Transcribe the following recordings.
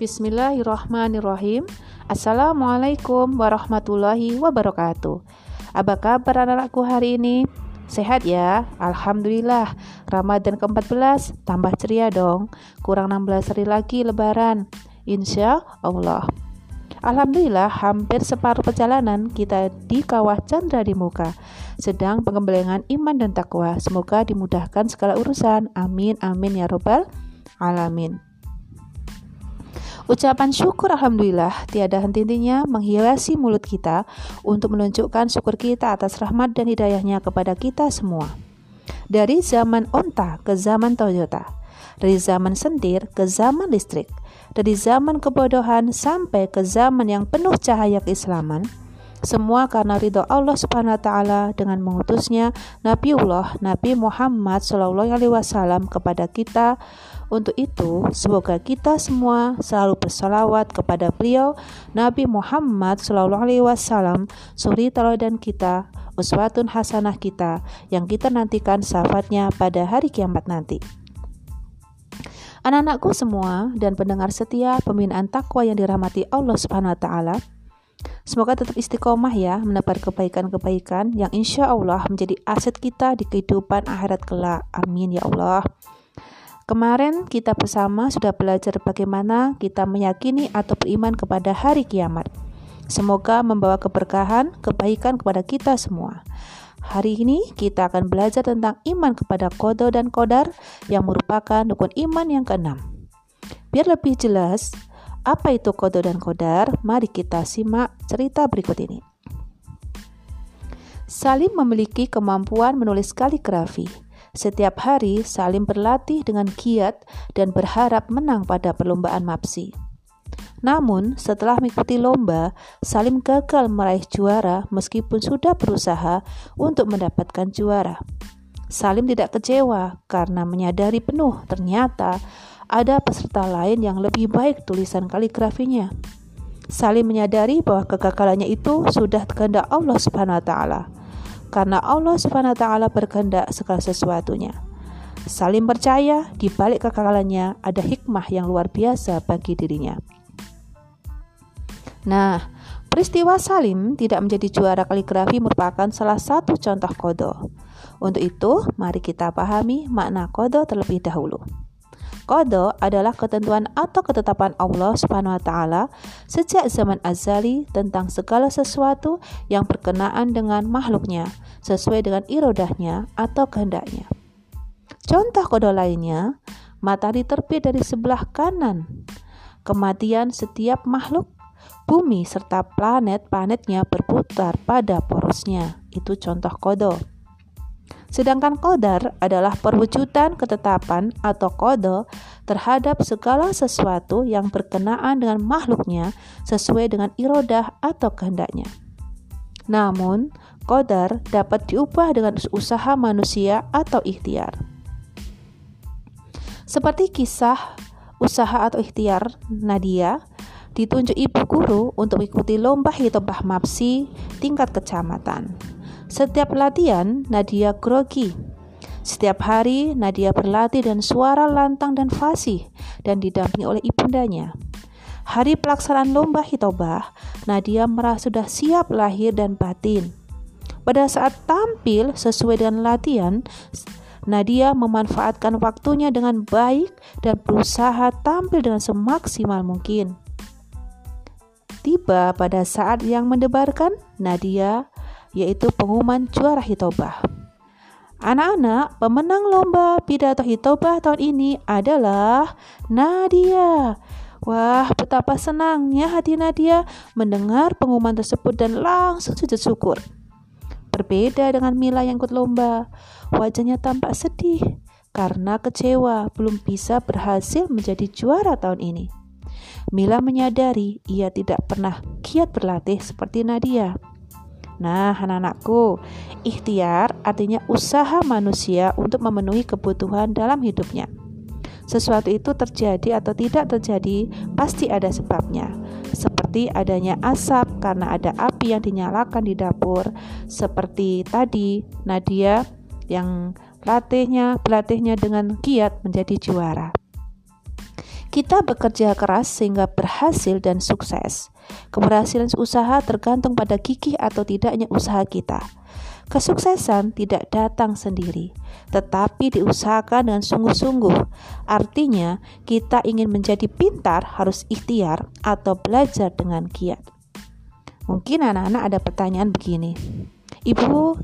Bismillahirrahmanirrahim. Assalamualaikum warahmatullahi wabarakatuh. Apa kabar anak-anakku hari ini? Sehat ya? Alhamdulillah. Ramadan ke-14 tambah ceria dong. Kurang 16 hari lagi lebaran. Insya Allah. Alhamdulillah hampir separuh perjalanan kita di kawah Chandra di muka. Sedang pengembelengan iman dan takwa. Semoga dimudahkan segala urusan. Amin amin ya robbal alamin. Ucapan syukur Alhamdulillah tiada henti-hentinya menghiasi mulut kita untuk menunjukkan syukur kita atas rahmat dan hidayahnya kepada kita semua. Dari zaman onta ke zaman Toyota, dari zaman sendir ke zaman listrik, dari zaman kebodohan sampai ke zaman yang penuh cahaya keislaman, semua karena ridho Allah Subhanahu wa taala dengan mengutusnya Nabiullah Nabi Muhammad Shallallahu alaihi wasallam kepada kita untuk itu, semoga kita semua selalu bersalawat kepada beliau Nabi Muhammad Shallallahu Alaihi Wasallam, suri teladan kita, uswatun hasanah kita, yang kita nantikan syafaatnya pada hari kiamat nanti. Anak-anakku semua dan pendengar setia pembinaan takwa yang dirahmati Allah Subhanahu wa taala, Semoga tetap istiqomah ya mendapat kebaikan-kebaikan yang insya Allah menjadi aset kita di kehidupan akhirat kelak. Amin ya Allah. Kemarin kita bersama sudah belajar bagaimana kita meyakini atau beriman kepada hari kiamat. Semoga membawa keberkahan, kebaikan kepada kita semua. Hari ini kita akan belajar tentang iman kepada kodo dan kodar yang merupakan rukun iman yang keenam. Biar lebih jelas, apa itu kodo dan kodar? Mari kita simak cerita berikut ini. Salim memiliki kemampuan menulis kaligrafi. Setiap hari, Salim berlatih dengan giat dan berharap menang pada perlombaan MAPSI. Namun, setelah mengikuti lomba, Salim gagal meraih juara meskipun sudah berusaha untuk mendapatkan juara. Salim tidak kecewa karena menyadari penuh ternyata ada peserta lain yang lebih baik tulisan kaligrafinya. Salim menyadari bahwa kegagalannya itu sudah kehendak Allah Subhanahu wa taala karena Allah Subhanahu wa taala berkehendak segala sesuatunya. Salim percaya di balik kekekalannya ada hikmah yang luar biasa bagi dirinya. Nah, peristiwa Salim tidak menjadi juara kaligrafi merupakan salah satu contoh kodo. Untuk itu, mari kita pahami makna kodo terlebih dahulu. Kodo adalah ketentuan atau ketetapan Allah Subhanahu wa taala sejak zaman azali tentang segala sesuatu yang berkenaan dengan makhluknya sesuai dengan irodahnya atau kehendaknya. Contoh kodo lainnya, matahari terbit dari sebelah kanan. Kematian setiap makhluk bumi serta planet-planetnya berputar pada porosnya. Itu contoh kodo. Sedangkan kodar adalah perwujudan ketetapan atau kode terhadap segala sesuatu yang berkenaan dengan makhluknya sesuai dengan irodah atau kehendaknya. Namun, kodar dapat diubah dengan usaha manusia atau ikhtiar. Seperti kisah usaha atau ikhtiar Nadia ditunjuk ibu guru untuk mengikuti lomba hitobah mapsi tingkat kecamatan. Setiap latihan, Nadia grogi. Setiap hari, Nadia berlatih dan suara lantang dan fasih dan didampingi oleh ibundanya. Hari pelaksanaan lomba hitobah, Nadia merasa sudah siap lahir dan batin. Pada saat tampil sesuai dengan latihan, Nadia memanfaatkan waktunya dengan baik dan berusaha tampil dengan semaksimal mungkin. Tiba pada saat yang mendebarkan, Nadia yaitu pengumuman juara hitobah. Anak-anak, pemenang lomba pidato hitobah tahun ini adalah Nadia. Wah, betapa senangnya hati Nadia mendengar pengumuman tersebut dan langsung sujud syukur. Berbeda dengan Mila yang ikut lomba, wajahnya tampak sedih karena kecewa belum bisa berhasil menjadi juara tahun ini. Mila menyadari ia tidak pernah giat berlatih seperti Nadia. Nah, anak-anakku, ikhtiar artinya usaha manusia untuk memenuhi kebutuhan dalam hidupnya. Sesuatu itu terjadi atau tidak terjadi, pasti ada sebabnya. Seperti adanya asap karena ada api yang dinyalakan di dapur, seperti tadi Nadia yang latihnya, pelatihnya dengan giat menjadi juara. Kita bekerja keras sehingga berhasil dan sukses. Keberhasilan usaha tergantung pada gigih atau tidaknya usaha kita. Kesuksesan tidak datang sendiri, tetapi diusahakan dengan sungguh-sungguh. Artinya, kita ingin menjadi pintar harus ikhtiar atau belajar dengan giat. Mungkin anak-anak ada pertanyaan begini. Ibu,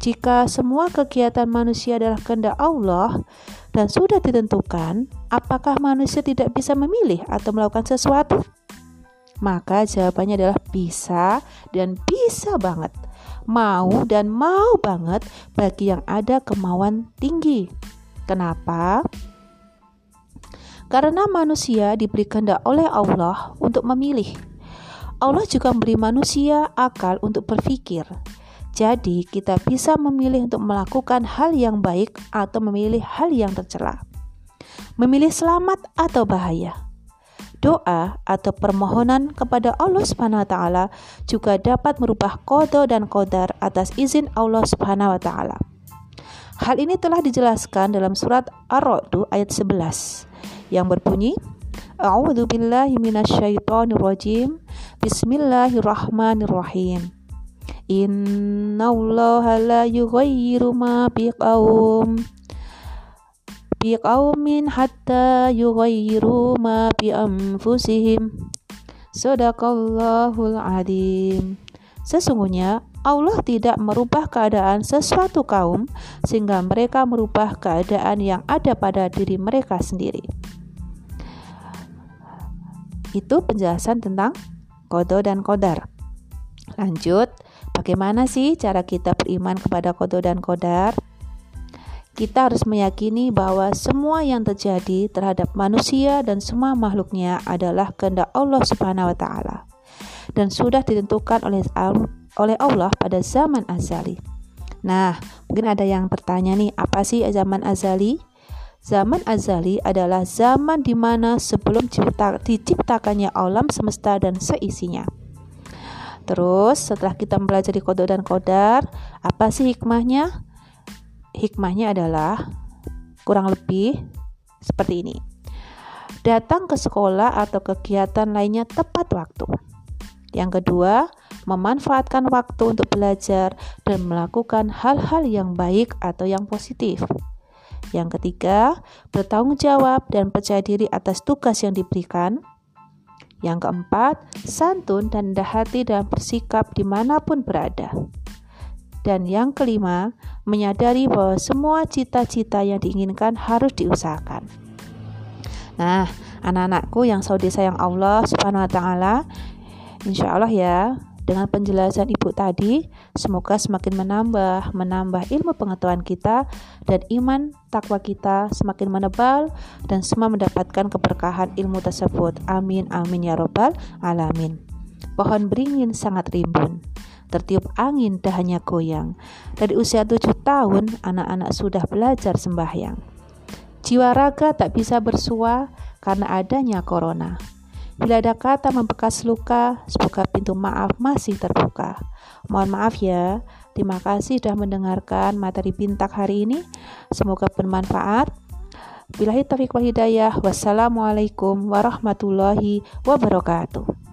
jika semua kegiatan manusia adalah kehendak Allah dan sudah ditentukan, apakah manusia tidak bisa memilih atau melakukan sesuatu? Maka jawabannya adalah bisa dan bisa banget mau dan mau banget bagi yang ada kemauan tinggi. Kenapa? Karena manusia diberi kehendak oleh Allah untuk memilih. Allah juga memberi manusia akal untuk berpikir. Jadi, kita bisa memilih untuk melakukan hal yang baik atau memilih hal yang tercela. Memilih selamat atau bahaya doa atau permohonan kepada Allah Subhanahu wa taala juga dapat merubah kodo dan kodar atas izin Allah Subhanahu wa taala. Hal ini telah dijelaskan dalam surat Ar-Ra'd ayat 11 yang berbunyi A'udzu billahi. Bismillahirrahmanirrahim. Innallaha la yughayyiru ma biqaum biqaumin hatta yughayyiru ma bi anfusihim. Sadaqallahul adim. Sesungguhnya Allah tidak merubah keadaan sesuatu kaum sehingga mereka merubah keadaan yang ada pada diri mereka sendiri. Itu penjelasan tentang kodo dan kodar. Lanjut, bagaimana sih cara kita beriman kepada kodo dan kodar? kita harus meyakini bahwa semua yang terjadi terhadap manusia dan semua makhluknya adalah kehendak Allah Subhanahu wa taala dan sudah ditentukan oleh Allah pada zaman azali. Nah, mungkin ada yang bertanya nih, apa sih zaman azali? Zaman azali adalah zaman di mana sebelum diciptakannya alam semesta dan seisinya. Terus setelah kita mempelajari kode dan kodar, apa sih hikmahnya? hikmahnya adalah kurang lebih seperti ini. Datang ke sekolah atau kegiatan lainnya tepat waktu. Yang kedua, memanfaatkan waktu untuk belajar dan melakukan hal-hal yang baik atau yang positif. Yang ketiga, bertanggung jawab dan percaya diri atas tugas yang diberikan. Yang keempat, santun dan rendah hati dan bersikap di mana pun berada. Dan yang kelima, menyadari bahwa semua cita-cita yang diinginkan harus diusahakan. Nah, anak-anakku yang saudi sayang Allah Subhanahu wa taala, insya Allah ya, dengan penjelasan Ibu tadi, semoga semakin menambah, menambah ilmu pengetahuan kita dan iman takwa kita semakin menebal dan semua mendapatkan keberkahan ilmu tersebut. Amin amin ya robbal alamin. Pohon beringin sangat rimbun tertiup angin dahannya goyang. Dari usia tujuh tahun, anak-anak sudah belajar sembahyang. Jiwa raga tak bisa bersua karena adanya corona. Bila ada kata membekas luka, semoga pintu maaf masih terbuka. Mohon maaf ya, terima kasih sudah mendengarkan materi pintak hari ini. Semoga bermanfaat. Bilahi taufiq wal hidayah. Wassalamualaikum warahmatullahi wabarakatuh.